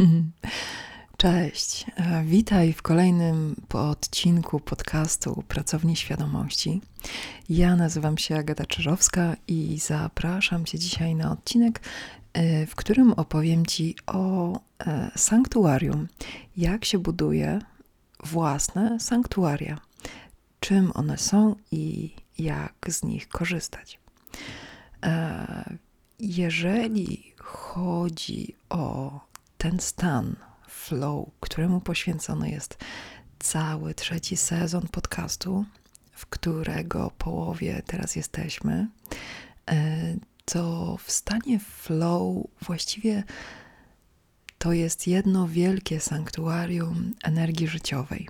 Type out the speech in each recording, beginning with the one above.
Cześć, e, witaj w kolejnym odcinku podcastu Pracowni Świadomości. Ja nazywam się Agata Czyżowska i zapraszam Cię dzisiaj na odcinek, e, w którym opowiem Ci o e, sanktuarium, jak się buduje własne sanktuaria, czym one są i jak z nich korzystać. Jeżeli chodzi o ten stan flow, któremu poświęcony jest cały trzeci sezon podcastu, w którego połowie teraz jesteśmy, e, to w stanie flow właściwie to jest jedno wielkie sanktuarium energii życiowej.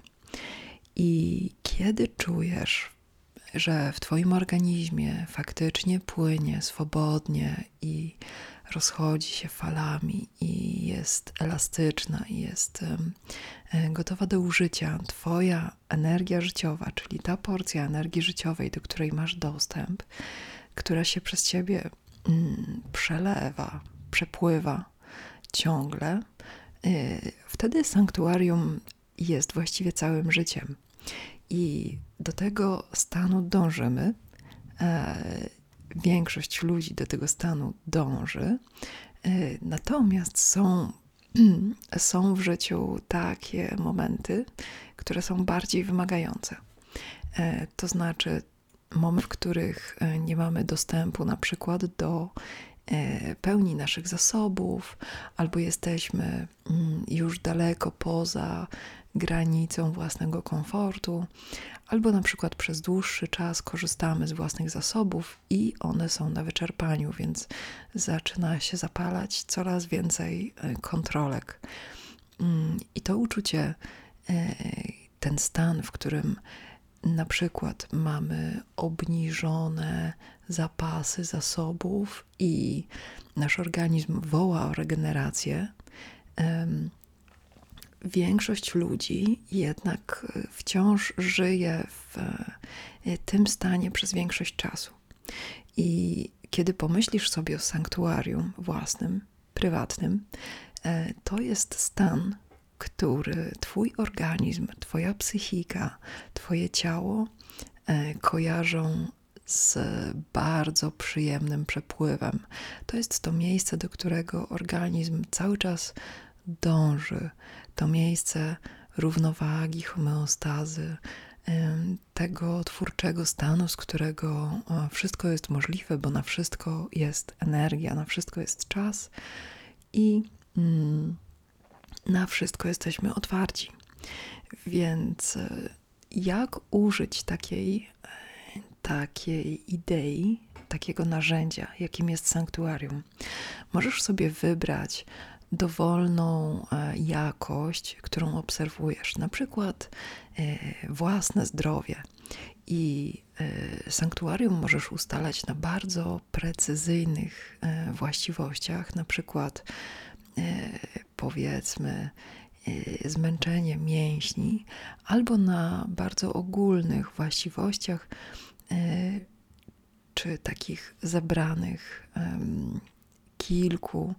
I kiedy czujesz że w Twoim organizmie faktycznie płynie swobodnie i rozchodzi się falami i jest elastyczna i jest e, gotowa do użycia, Twoja energia życiowa, czyli ta porcja energii życiowej, do której masz dostęp, która się przez Ciebie mm, przelewa, przepływa ciągle, e, wtedy sanktuarium jest właściwie całym życiem. I do tego stanu dążymy. E, większość ludzi do tego stanu dąży. E, natomiast są, są w życiu takie momenty, które są bardziej wymagające. E, to znaczy, moment, w których nie mamy dostępu na przykład do pełni naszych zasobów, albo jesteśmy mm, już daleko poza granicą własnego komfortu, albo na przykład przez dłuższy czas korzystamy z własnych zasobów i one są na wyczerpaniu, więc zaczyna się zapalać coraz więcej e, kontrolek. Mm, I to uczucie, e, ten stan, w którym na przykład mamy obniżone zapasy zasobów i nasz organizm woła o regenerację, większość ludzi jednak wciąż żyje w e, tym stanie przez większość czasu. I kiedy pomyślisz sobie o sanktuarium własnym, prywatnym, e, to jest stan, który Twój organizm, Twoja psychika, Twoje ciało e, kojarzą z bardzo przyjemnym przepływem. To jest to miejsce, do którego organizm cały czas dąży, to miejsce równowagi, homeostazy, tego twórczego stanu, z którego wszystko jest możliwe, bo na wszystko jest energia, na wszystko jest czas i mm, na wszystko jesteśmy otwarci. Więc e, jak użyć takiej, e, takiej idei, takiego narzędzia, jakim jest sanktuarium? Możesz sobie wybrać dowolną e, jakość, którą obserwujesz, na przykład e, własne zdrowie. I e, sanktuarium możesz ustalać na bardzo precyzyjnych właściwościach, na przykład powiedzmy zmęczenie mięśni, albo na bardzo ogólnych właściwościach, czy takich zebranych kilku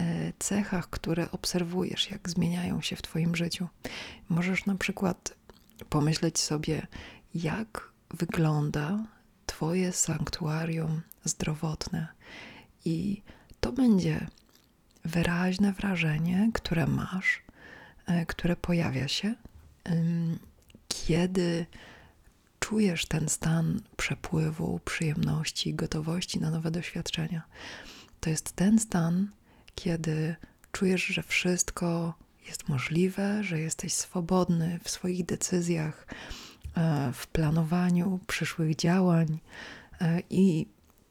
E, cechach, które obserwujesz, jak zmieniają się w Twoim życiu. Możesz na przykład pomyśleć sobie, jak wygląda Twoje sanktuarium zdrowotne, i to będzie wyraźne wrażenie, które masz, e, które pojawia się, kiedy czujesz ten stan przepływu, przyjemności, gotowości na nowe doświadczenia. To jest ten stan, kiedy czujesz, że wszystko jest możliwe, że jesteś swobodny w swoich decyzjach, e, w planowaniu przyszłych działań e, i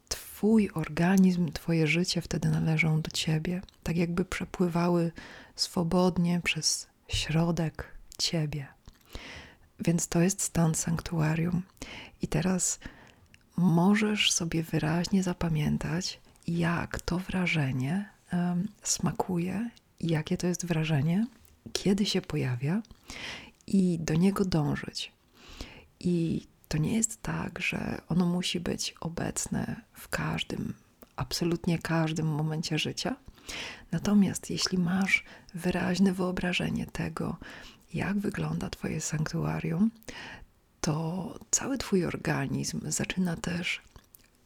Twój organizm, Twoje życie wtedy należą do Ciebie, tak jakby przepływały swobodnie przez środek Ciebie. Więc to jest stan sanktuarium. I teraz możesz sobie wyraźnie zapamiętać, jak to wrażenie smakuje, jakie to jest wrażenie, kiedy się pojawia i do niego dążyć. I to nie jest tak, że ono musi być obecne w każdym, absolutnie każdym momencie życia, Natomiast jeśli masz wyraźne wyobrażenie tego, jak wygląda Twoje sanktuarium, to cały Twój organizm zaczyna też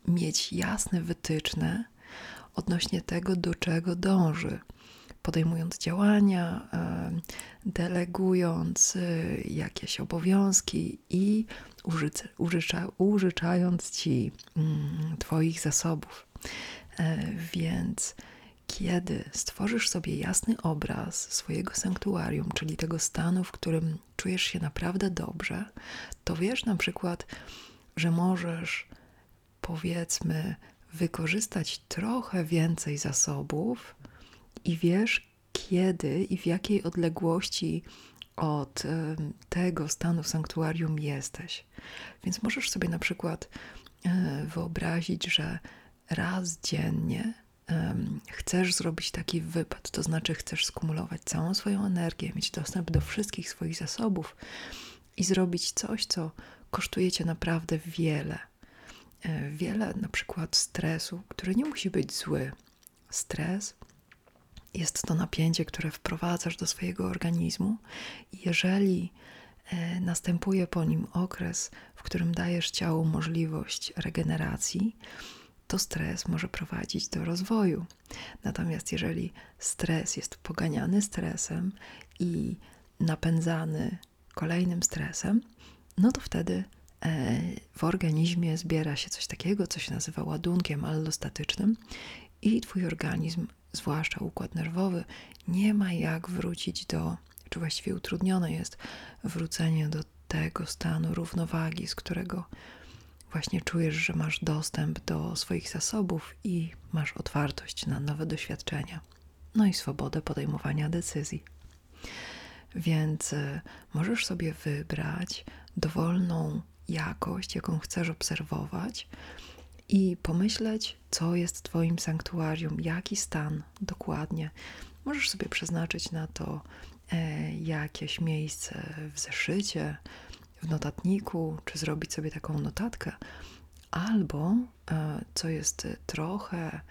mieć jasne wytyczne odnośnie tego, do czego dąży. Podejmując działania, delegując y, jakieś obowiązki i użycza, użyczając Ci mm, Twoich zasobów. E, więc kiedy stworzysz sobie jasny obraz swojego sanktuarium, czyli tego stanu, w którym czujesz się naprawdę dobrze, to wiesz na przykład, że możesz powiedzmy wykorzystać trochę więcej zasobów i wiesz, kiedy i w jakiej odległości od tego stanu sanktuarium jesteś. Więc możesz sobie na przykład e, wyobrazić, że raz dziennie chcesz zrobić taki wypad, to znaczy chcesz skumulować całą swoją energię, mieć dostęp do wszystkich swoich zasobów i zrobić coś, co kosztuje cię naprawdę wiele. E, wiele na przykład stresu, który nie musi być zły. Stres jest to napięcie, które wprowadzasz do swojego organizmu, jeżeli e, następuje po nim okres, w którym dajesz ciału możliwość regeneracji, to stres może prowadzić do rozwoju. Natomiast jeżeli stres jest poganiany stresem i napędzany kolejnym stresem, no to wtedy e, w organizmie zbiera się coś takiego, co się nazywa ładunkiem allostatycznym i twój organizm, zwłaszcza układ nerwowy, nie ma jak wrócić do, czy właściwie utrudnione jest wrócenie do tego stanu równowagi, z którego właśnie czujesz, że masz dostęp do swoich zasobów i masz otwartość na nowe doświadczenia, no i swobodę podejmowania decyzji. Więc y, możesz sobie wybrać dowolną jakość, jaką chcesz obserwować, i pomyśleć, co jest Twoim sanktuarium, jaki stan dokładnie. Możesz sobie przeznaczyć na to e, jakieś miejsce w zeszycie, w notatniku, czy zrobić sobie taką notatkę, albo e, co jest trochę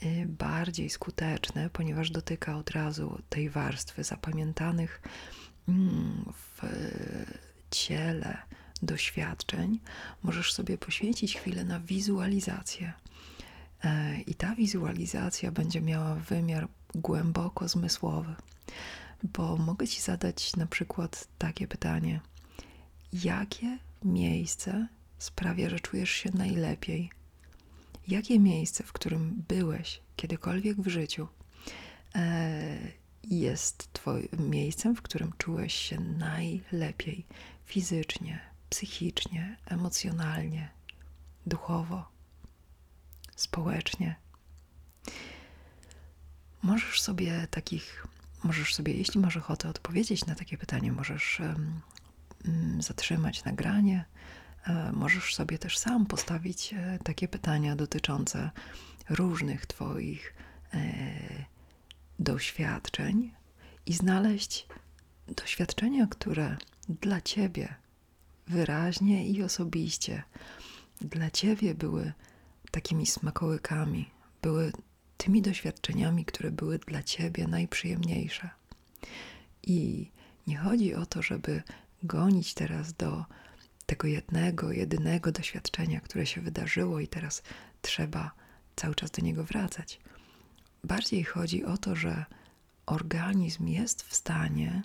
e, bardziej skuteczne, ponieważ dotyka od razu tej warstwy zapamiętanych mm, w ciele doświadczeń, możesz sobie poświęcić chwilę na wizualizację. E, I ta wizualizacja będzie miała wymiar głęboko zmysłowy, bo mogę Ci zadać na przykład takie pytanie: jakie miejsce sprawia, że czujesz się najlepiej? Jakie miejsce, w którym byłeś kiedykolwiek w życiu, e, jest Twoim miejscem, w którym czułeś się najlepiej fizycznie, psychicznie, emocjonalnie, duchowo, społecznie? Możesz sobie takich, możesz sobie, jeśli masz ochotę odpowiedzieć na takie pytanie, możesz zatrzymać nagranie. E, możesz sobie też sam postawić e, takie pytania dotyczące różnych Twoich e, doświadczeń i znaleźć doświadczenia, które dla Ciebie wyraźnie i osobiście dla Ciebie były takimi smakołykami, były tymi doświadczeniami, które były dla Ciebie najprzyjemniejsze. I nie chodzi o to, żeby gonić teraz do tego jednego, jedynego doświadczenia, które się wydarzyło, i teraz trzeba cały czas do niego wracać. Bardziej chodzi o to, że organizm jest w stanie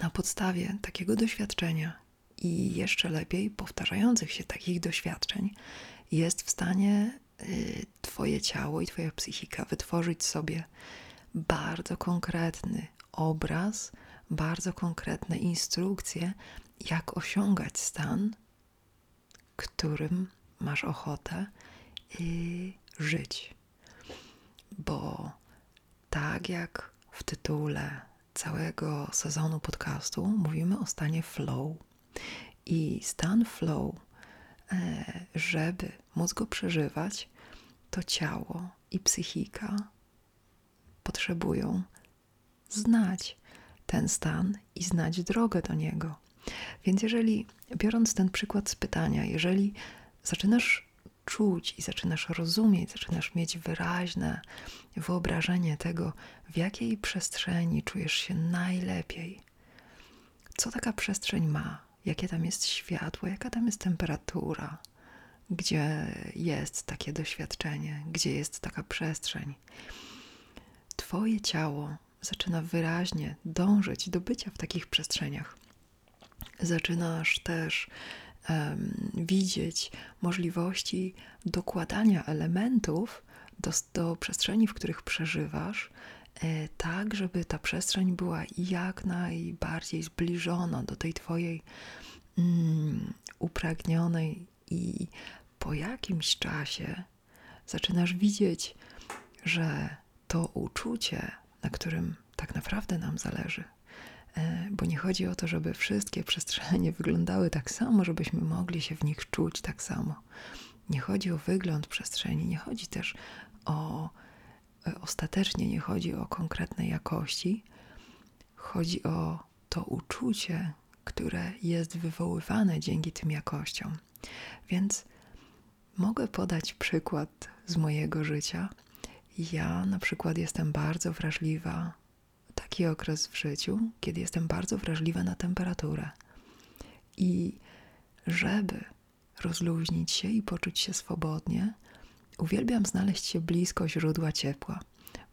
na podstawie takiego doświadczenia i jeszcze lepiej powtarzających się takich doświadczeń, jest w stanie y, Twoje ciało i Twoja psychika wytworzyć sobie bardzo konkretny obraz bardzo konkretne instrukcje, jak osiągać stan, którym masz ochotę i żyć. Bo tak jak w tytule całego sezonu podcastu mówimy o stanie flow. I stan flow, e, żeby móc go przeżywać, to ciało i psychika potrzebują znać ten stan i znać drogę do niego. Więc jeżeli, biorąc ten przykład z pytania, jeżeli zaczynasz czuć i zaczynasz rozumieć, zaczynasz mieć wyraźne wyobrażenie tego, w jakiej przestrzeni czujesz się najlepiej. Co taka przestrzeń ma? Jakie tam jest światło, jaka tam jest temperatura, gdzie jest takie doświadczenie, gdzie jest taka przestrzeń. Twoje ciało zaczyna wyraźnie dążyć do bycia w takich przestrzeniach. Zaczynasz też um, widzieć możliwości dokładania elementów do, do przestrzeni, w których przeżywasz, e, tak, żeby ta przestrzeń była jak najbardziej zbliżona do tej Twojej mm, upragnionej, i po jakimś czasie zaczynasz widzieć, że to uczucie, na którym tak naprawdę nam zależy, E, bo nie chodzi o to, żeby wszystkie przestrzenie wyglądały tak samo, żebyśmy mogli się w nich czuć tak samo. Nie chodzi o wygląd przestrzeni, nie chodzi też o e, ostatecznie nie chodzi o konkretne jakości, chodzi o to uczucie, które jest wywoływane dzięki tym jakościom. Więc mogę podać przykład z mojego życia. Ja na przykład jestem bardzo wrażliwa taki okres w życiu, kiedy jestem bardzo wrażliwa na temperaturę. I żeby rozluźnić się i poczuć się swobodnie, uwielbiam znaleźć się blisko źródła ciepła.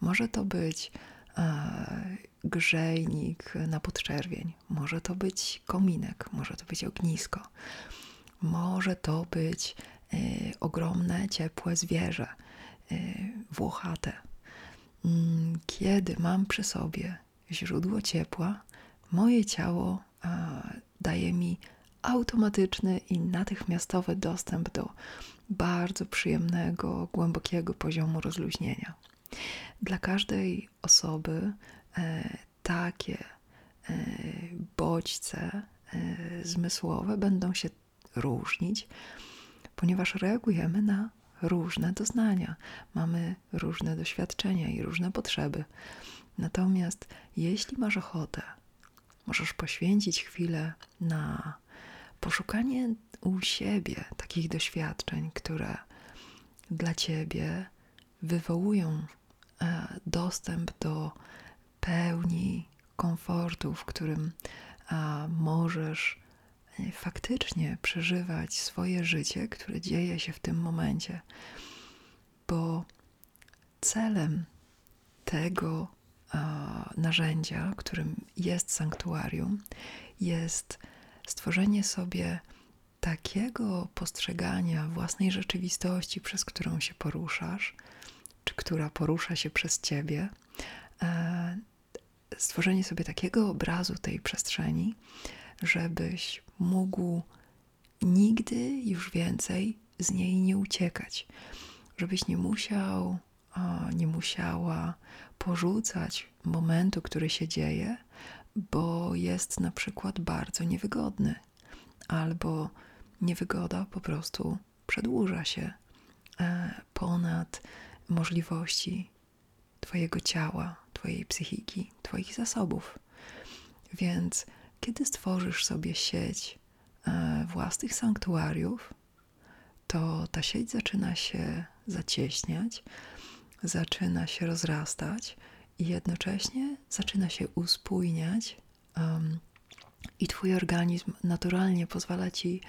Może to być e, grzejnik na podczerwień, może to być kominek, może to być ognisko, może to być e, ogromne, ciepłe zwierzę, włochate Mm, kiedy mam przy sobie źródło ciepła, moje ciało daje mi automatyczny i natychmiastowy dostęp do bardzo przyjemnego, głębokiego poziomu rozluźnienia. Dla każdej osoby e, takie e, bodźce e, zmysłowe będą się różnić, ponieważ reagujemy na różne doznania, mamy różne doświadczenia i różne potrzeby. Natomiast jeśli masz ochotę, możesz poświęcić chwilę na poszukanie u siebie takich doświadczeń, które dla ciebie wywołują e, dostęp do pełni komfortu, w którym możesz faktycznie przeżywać swoje życie, które dzieje się w tym momencie. Bo celem tego narzędzia, którym jest sanktuarium, jest stworzenie sobie takiego postrzegania własnej rzeczywistości, przez którą się poruszasz, czy która porusza się przez ciebie, stworzenie sobie takiego obrazu tej przestrzeni, żebyś mógł nigdy już więcej z niej nie uciekać, żebyś nie musiał, nie musiała porzucać momentu, który się dzieje, bo jest na przykład bardzo niewygodny, albo niewygoda po prostu przedłuża się e, ponad możliwości Twojego ciała, Twojej psychiki, Twoich zasobów. Więc kiedy stworzysz sobie sieć e, własnych sanktuariów, to ta sieć zaczyna się zacieśniać, zaczyna się rozrastać i jednocześnie zaczyna się uspójniać, um, i Twój organizm naturalnie pozwala Ci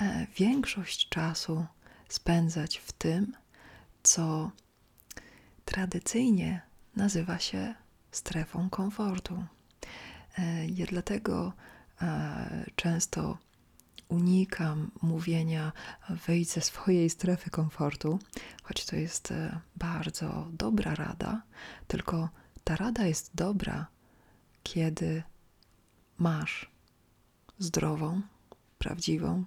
e, większość czasu spędzać w tym, co tradycyjnie nazywa się strefą komfortu. E, ja dlatego e, często unikam mówienia wyjdź ze swojej strefy komfortu, choć to jest e, bardzo dobra rada, tylko ta rada jest dobra, kiedy masz zdrową, prawdziwą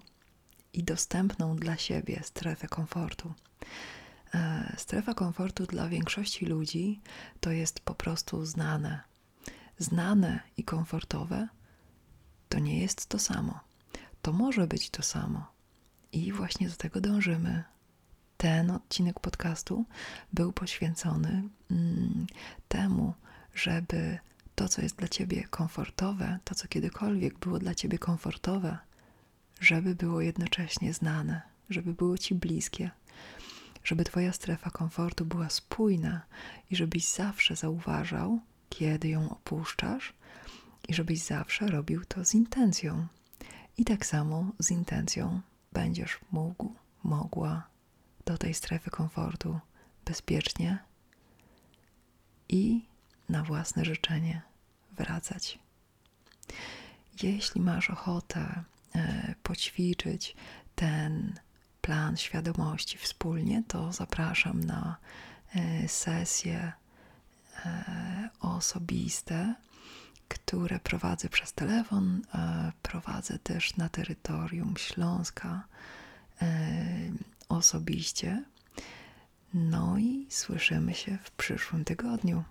i dostępną dla siebie strefę komfortu. Strefa komfortu dla większości ludzi to jest po prostu znane, znane i komfortowe, to nie jest to samo. To może być to samo. I właśnie do tego dążymy. Ten odcinek podcastu był poświęcony mm, temu, żeby to, co jest dla ciebie komfortowe, to, co kiedykolwiek było dla ciebie komfortowe, żeby było jednocześnie znane, żeby było ci bliskie, żeby Twoja strefa komfortu była spójna i żebyś zawsze zauważał, kiedy ją opuszczasz i żebyś zawsze robił to z intencją. I tak samo z intencją będziesz mógł, mogła do tej strefy komfortu bezpiecznie i na własne życzenie wracać. Jeśli masz ochotę e, poćwiczyć ten plan świadomości wspólnie, to zapraszam na e, sesje e, osobiste, które prowadzę przez telefon. E, prowadzę też na terytorium Śląska e, osobiście. No i słyszymy się w przyszłym tygodniu.